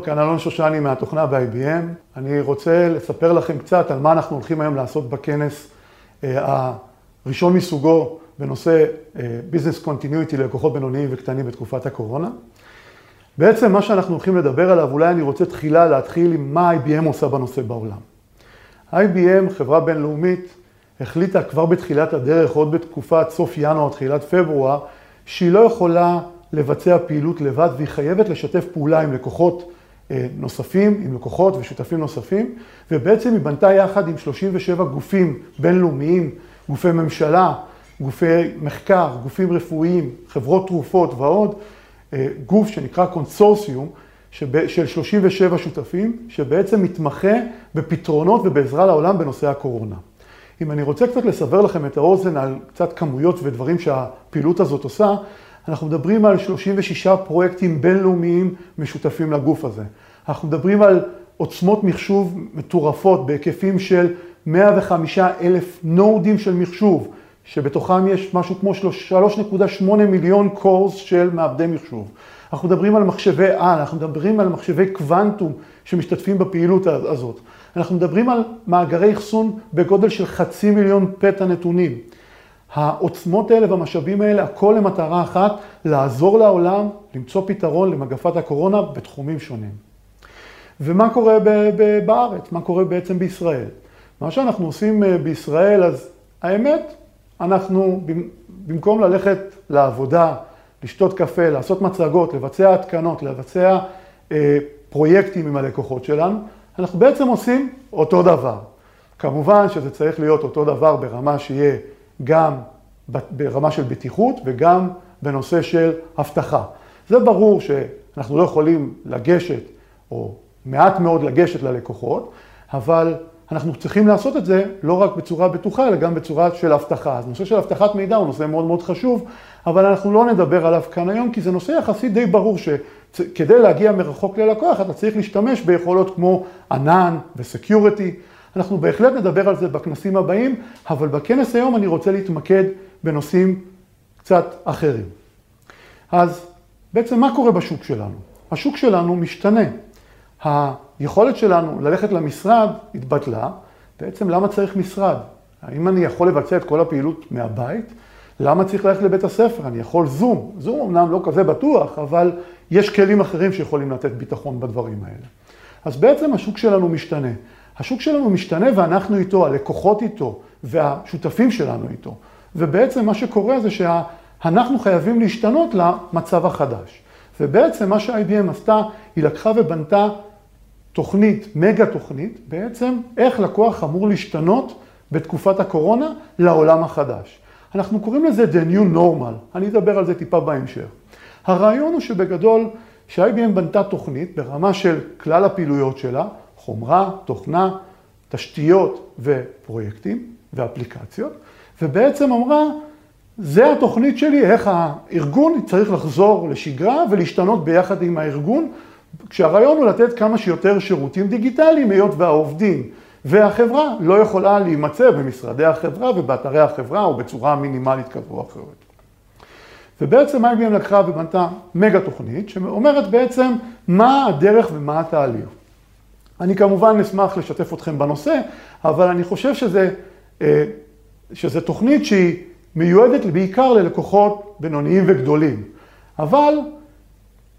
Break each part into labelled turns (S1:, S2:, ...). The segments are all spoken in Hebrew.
S1: כאן אלון שושני מהתוכנה ב-IBM. אני רוצה לספר לכם קצת על מה אנחנו הולכים היום לעשות בכנס הראשון מסוגו בנושא Business Continuity ללקוחות בינוניים וקטנים בתקופת הקורונה. בעצם מה שאנחנו הולכים לדבר עליו, אולי אני רוצה תחילה להתחיל עם מה IBM עושה בנושא בעולם. IBM, חברה בינלאומית, החליטה כבר בתחילת הדרך, עוד בתקופת סוף ינואר, תחילת פברואר, שהיא לא יכולה לבצע פעילות לבד והיא חייבת לשתף פעולה עם לקוחות נוספים, עם לקוחות ושותפים נוספים, ובעצם היא בנתה יחד עם 37 גופים בינלאומיים, גופי ממשלה, גופי מחקר, גופים רפואיים, חברות תרופות ועוד, גוף שנקרא קונסורסיום של 37 שותפים, שבעצם מתמחה בפתרונות ובעזרה לעולם בנושא הקורונה. אם אני רוצה קצת לסבר לכם את האוזן על קצת כמויות ודברים שהפעילות הזאת עושה, אנחנו מדברים על 36 פרויקטים בינלאומיים משותפים לגוף הזה. אנחנו מדברים על עוצמות מחשוב מטורפות בהיקפים של 105 אלף נודים של מחשוב, שבתוכם יש משהו כמו 3.8 מיליון קורס של מעבדי מחשוב. אנחנו מדברים על מחשבי על, אנחנו מדברים על מחשבי קוונטום שמשתתפים בפעילות הזאת. אנחנו מדברים על מאגרי אחסון בגודל של חצי מיליון פטה נתונים. העוצמות האלה והמשאבים האלה, הכל למטרה אחת, לעזור לעולם למצוא פתרון למגפת הקורונה בתחומים שונים. ומה קורה בארץ? מה קורה בעצם בישראל? מה שאנחנו עושים בישראל, אז האמת, אנחנו במקום ללכת לעבודה, לשתות קפה, לעשות מצגות, לבצע התקנות, לבצע פרויקטים עם הלקוחות שלנו, אנחנו בעצם עושים אותו דבר. כמובן שזה צריך להיות אותו דבר ברמה שיהיה גם ברמה של בטיחות וגם בנושא של אבטחה. זה ברור שאנחנו לא יכולים לגשת, או מעט מאוד לגשת ללקוחות, אבל אנחנו צריכים לעשות את זה לא רק בצורה בטוחה, אלא גם בצורה של אבטחה. אז נושא של אבטחת מידע הוא נושא מאוד מאוד חשוב, אבל אנחנו לא נדבר עליו כאן היום, כי זה נושא יחסית די ברור שכדי להגיע מרחוק ללקוח, אתה צריך להשתמש ביכולות כמו ענן וסקיוריטי. אנחנו בהחלט נדבר על זה בכנסים הבאים, אבל בכנס היום אני רוצה להתמקד בנושאים קצת אחרים. אז בעצם מה קורה בשוק שלנו? השוק שלנו משתנה. היכולת שלנו ללכת למשרד התבטלה, בעצם למה צריך משרד? האם אני יכול לבצע את כל הפעילות מהבית? למה צריך ללכת לבית הספר? אני יכול זום. זום אמנם לא כזה בטוח, אבל יש כלים אחרים שיכולים לתת ביטחון בדברים האלה. אז בעצם השוק שלנו משתנה. השוק שלנו משתנה ואנחנו איתו, הלקוחות איתו והשותפים שלנו איתו. ובעצם מה שקורה זה שאנחנו חייבים להשתנות למצב החדש. ובעצם מה ש-IBM עשתה, היא לקחה ובנתה תוכנית, מגה תוכנית, בעצם איך לקוח אמור להשתנות בתקופת הקורונה לעולם החדש. אנחנו קוראים לזה The New Normal, אני אדבר על זה טיפה בהמשך. הרעיון הוא שבגדול, ש-IBM בנתה תוכנית ברמה של כלל הפעילויות שלה, חומרה, תוכנה, תשתיות ופרויקטים ואפליקציות, ובעצם אמרה, זה התוכנית שלי, איך הארגון צריך לחזור לשגרה ולהשתנות ביחד עם הארגון, כשהרעיון הוא לתת כמה שיותר שירותים דיגיטליים, היות והעובדים והחברה לא יכולה להימצא במשרדי החברה ובאתרי החברה או בצורה מינימלית כזו או אחרת. ובעצם IBM לקחה ובנתה מגה תוכנית שאומרת בעצם מה הדרך ומה התהליך. אני כמובן אשמח לשתף אתכם בנושא, אבל אני חושב שזה, שזה תוכנית שהיא מיועדת בעיקר ללקוחות בינוניים וגדולים. אבל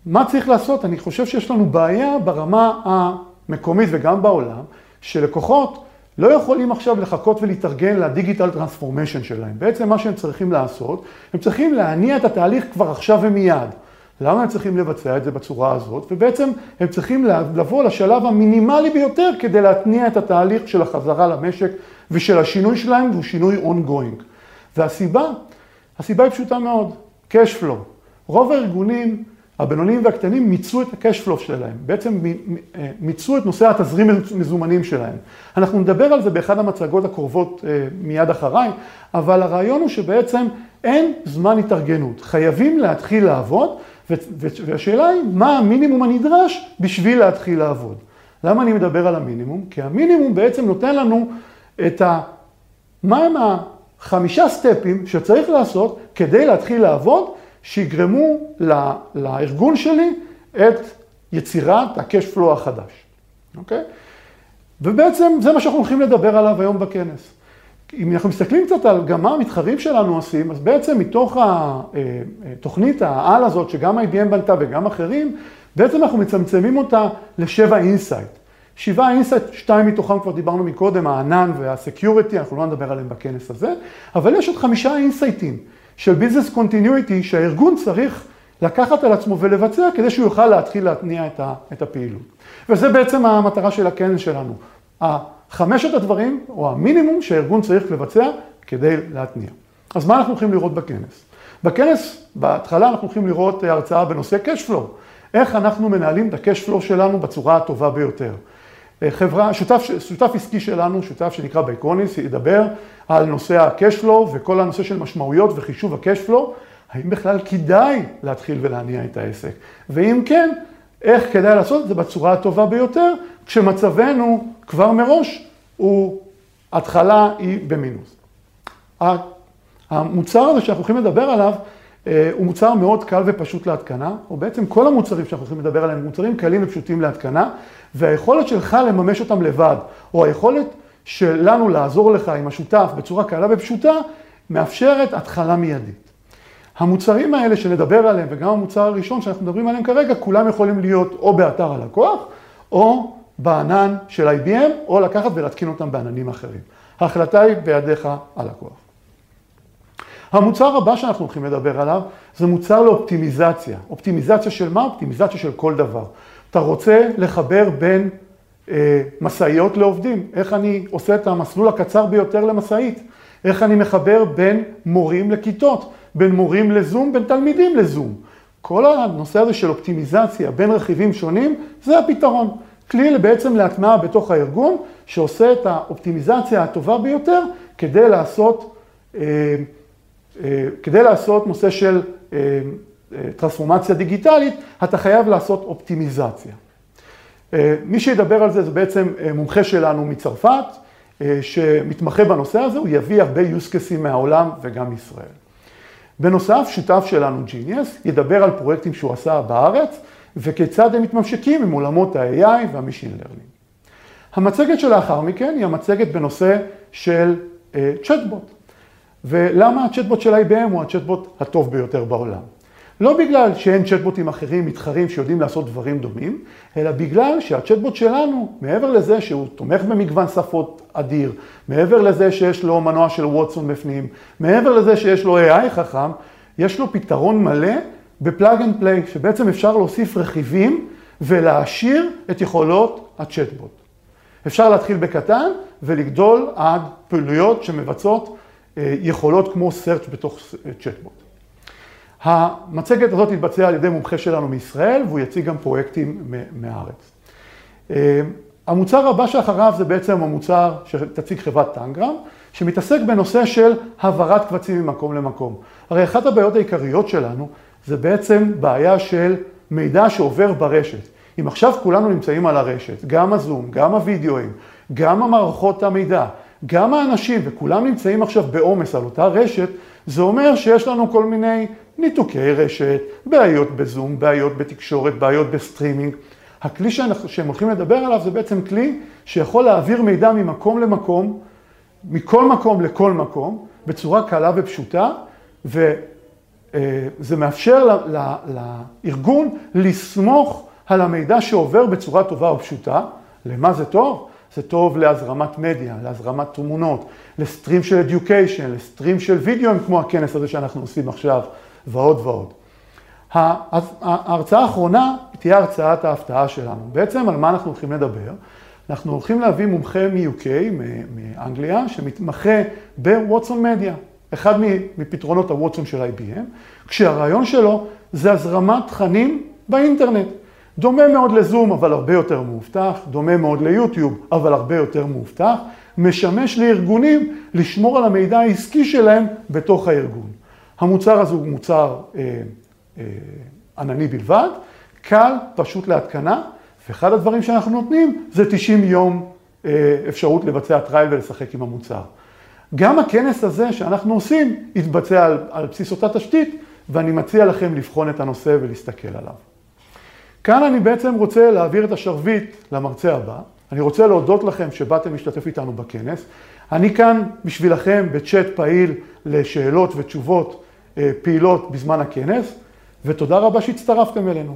S1: מה צריך לעשות? אני חושב שיש לנו בעיה ברמה המקומית וגם בעולם, שלקוחות לא יכולים עכשיו לחכות ולהתארגן לדיגיטל טרנספורמיישן שלהם. בעצם מה שהם צריכים לעשות, הם צריכים להניע את התהליך כבר עכשיו ומיד. למה הם צריכים לבצע את זה בצורה הזאת? ובעצם הם צריכים לבוא לשלב המינימלי ביותר כדי להתניע את התהליך של החזרה למשק ושל השינוי שלהם, והוא שינוי ongoing. והסיבה, הסיבה היא פשוטה מאוד, cash flow. רוב הארגונים הבינוניים והקטנים מיצו את ה-cash flow שלהם, בעצם מיצו את נושא התזרים מזומנים שלהם. אנחנו נדבר על זה באחד המצגות הקרובות מיד אחריי, אבל הרעיון הוא שבעצם אין זמן התארגנות. חייבים להתחיל לעבוד, והשאלה היא, מה המינימום הנדרש בשביל להתחיל לעבוד? למה אני מדבר על המינימום? כי המינימום בעצם נותן לנו את ה... מהם החמישה סטפים שצריך לעשות כדי להתחיל לעבוד, שיגרמו לארגון שלי את יצירת ה-cash flow החדש, אוקיי? ובעצם זה מה שאנחנו הולכים לדבר עליו היום בכנס. אם אנחנו מסתכלים קצת על גם מה המתחרים שלנו עושים, אז בעצם מתוך התוכנית העל הזאת, שגם IBM בנתה וגם אחרים, בעצם אנחנו מצמצמים אותה לשבע insight. שבעה insight, שתיים מתוכם כבר דיברנו מקודם, הענן וה-security, אנחנו לא נדבר עליהם בכנס הזה, אבל יש עוד חמישה insightים של business continuity שהארגון צריך לקחת על עצמו ולבצע כדי שהוא יוכל להתחיל להתניע את הפעילות. וזה בעצם המטרה של הכנס שלנו. חמשת הדברים, או המינימום שהארגון צריך לבצע כדי להתניע. אז מה אנחנו הולכים לראות בכנס? בכנס, בהתחלה אנחנו הולכים לראות הרצאה בנושא cash flow. איך אנחנו מנהלים את ה-cash flow שלנו בצורה הטובה ביותר. חברה, שותף, שותף עסקי שלנו, שותף שנקרא בייקוניס, ידבר על נושא ה-cash flow וכל הנושא של משמעויות וחישוב ה-cash flow, האם בכלל כדאי להתחיל ולהניע את העסק, ואם כן, איך כדאי לעשות את זה בצורה הטובה ביותר, כשמצבנו כבר מראש הוא, התחלה היא במינוס. המוצר הזה שאנחנו הולכים לדבר עליו, אה, הוא מוצר מאוד קל ופשוט להתקנה, או בעצם כל המוצרים שאנחנו הולכים לדבר עליהם, מוצרים קלים ופשוטים להתקנה, והיכולת שלך לממש אותם לבד, או היכולת שלנו לעזור לך עם השותף בצורה קלה ופשוטה, מאפשרת התחלה מיידית. המוצרים האלה שנדבר עליהם, וגם המוצר הראשון שאנחנו מדברים עליהם כרגע, כולם יכולים להיות או באתר הלקוח, או בענן של IBM, או לקחת ולהתקין אותם בעננים אחרים. ההחלטה היא בידיך הלקוח. המוצר הבא שאנחנו הולכים לדבר עליו, זה מוצר לאופטימיזציה. אופטימיזציה של מה? אופטימיזציה של כל דבר. אתה רוצה לחבר בין אה, משאיות לעובדים, איך אני עושה את המסלול הקצר ביותר למשאית, איך אני מחבר בין מורים לכיתות, בין מורים לזום, בין תלמידים לזום. כל הנושא הזה של אופטימיזציה בין רכיבים שונים, זה הפתרון. כלי בעצם להטמעה בתוך הארגון, שעושה את האופטימיזציה הטובה ביותר כדי לעשות, אה, אה, כדי לעשות נושא של אה, טרנספורמציה דיגיטלית, אתה חייב לעשות אופטימיזציה. מי שידבר על זה זה בעצם מומחה שלנו מצרפת, שמתמחה בנושא הזה, הוא יביא הרבה use cases מהעולם וגם מישראל. בנוסף, שותף שלנו, Genius, ידבר על פרויקטים שהוא עשה בארץ, וכיצד הם מתממשקים עם עולמות ה-AI וה-Machine Learning. המצגת שלאחר מכן היא המצגת בנושא של צ'טבוט. Uh, ולמה הצ'טבוט של IBM הוא הצ'טבוט הטוב ביותר בעולם? לא בגלל שאין צ'טבוטים אחרים מתחרים שיודעים לעשות דברים דומים, אלא בגלל שהצ'טבוט שלנו, מעבר לזה שהוא תומך במגוון שפות אדיר, מעבר לזה שיש לו מנוע של ווטסון בפנים, מעבר לזה שיש לו AI חכם, יש לו פתרון מלא ב-plug and play, שבעצם אפשר להוסיף רכיבים ולהעשיר את יכולות הצ'טבוט. אפשר להתחיל בקטן ולגדול עד פעילויות שמבצעות אה, יכולות כמו search בתוך צ'טבוט. המצגת הזאת תתבצע על ידי מומחה שלנו מישראל, והוא יציג גם פרויקטים מהארץ. אה, המוצר הבא שאחריו זה בעצם המוצר שתציג חברת טנגרם, שמתעסק בנושא של העברת קבצים ממקום למקום. הרי אחת הבעיות העיקריות שלנו זה בעצם בעיה של מידע שעובר ברשת. אם עכשיו כולנו נמצאים על הרשת, גם הזום, גם הווידאוים, גם המערכות המידע, גם האנשים, וכולם נמצאים עכשיו בעומס על אותה רשת, זה אומר שיש לנו כל מיני ניתוקי רשת, בעיות בזום, בעיות בתקשורת, בעיות ב-streaming. הכלי שהם הולכים לדבר עליו זה בעצם כלי שיכול להעביר מידע ממקום למקום, מכל מקום לכל מקום, בצורה קלה ופשוטה, ו... אה, זה מאפשר לארגון לסמוך על המידע שעובר בצורה טובה ופשוטה. למה זה טוב? זה טוב להזרמת מדיה, להזרמת תמונות, לסטרים של education, לסטרים של וידאו, כמו הכנס הזה שאנחנו עושים עכשיו, ועוד ועוד. ההרצאה האחרונה תהיה הרצאת ההפתעה שלנו. בעצם על מה אנחנו הולכים לדבר? אנחנו הולכים להביא מומחה מ-UK, מאנגליה, שמתמחה בווטסון מדיה. אחד מפתרונות הווטסון של IBM, כשהרעיון שלו זה הזרמת תכנים באינטרנט. דומה מאוד לזום, אבל הרבה יותר מאובטח, דומה מאוד ליוטיוב, אבל הרבה יותר מאובטח, משמש לארגונים לשמור על המידע העסקי שלהם בתוך הארגון. המוצר הזה הוא מוצר אה, אה, ענני בלבד, קל, פשוט להתקנה, ואחד הדברים שאנחנו נותנים זה 90 יום אה, אפשרות לבצע trial ולשחק עם המוצר. גם הכנס הזה שאנחנו עושים יתבצע על, על בסיס אותה תשתית, ואני מציע לכם לבחון את הנושא ולהסתכל עליו. כאן אני בעצם רוצה להעביר את השרביט למרצה הבא. אני רוצה להודות לכם שבאתם להשתתף איתנו בכנס. אני כאן בשבילכם בצ'אט פעיל לשאלות ותשובות פעילות בזמן הכנס, ותודה רבה שהצטרפתם אלינו.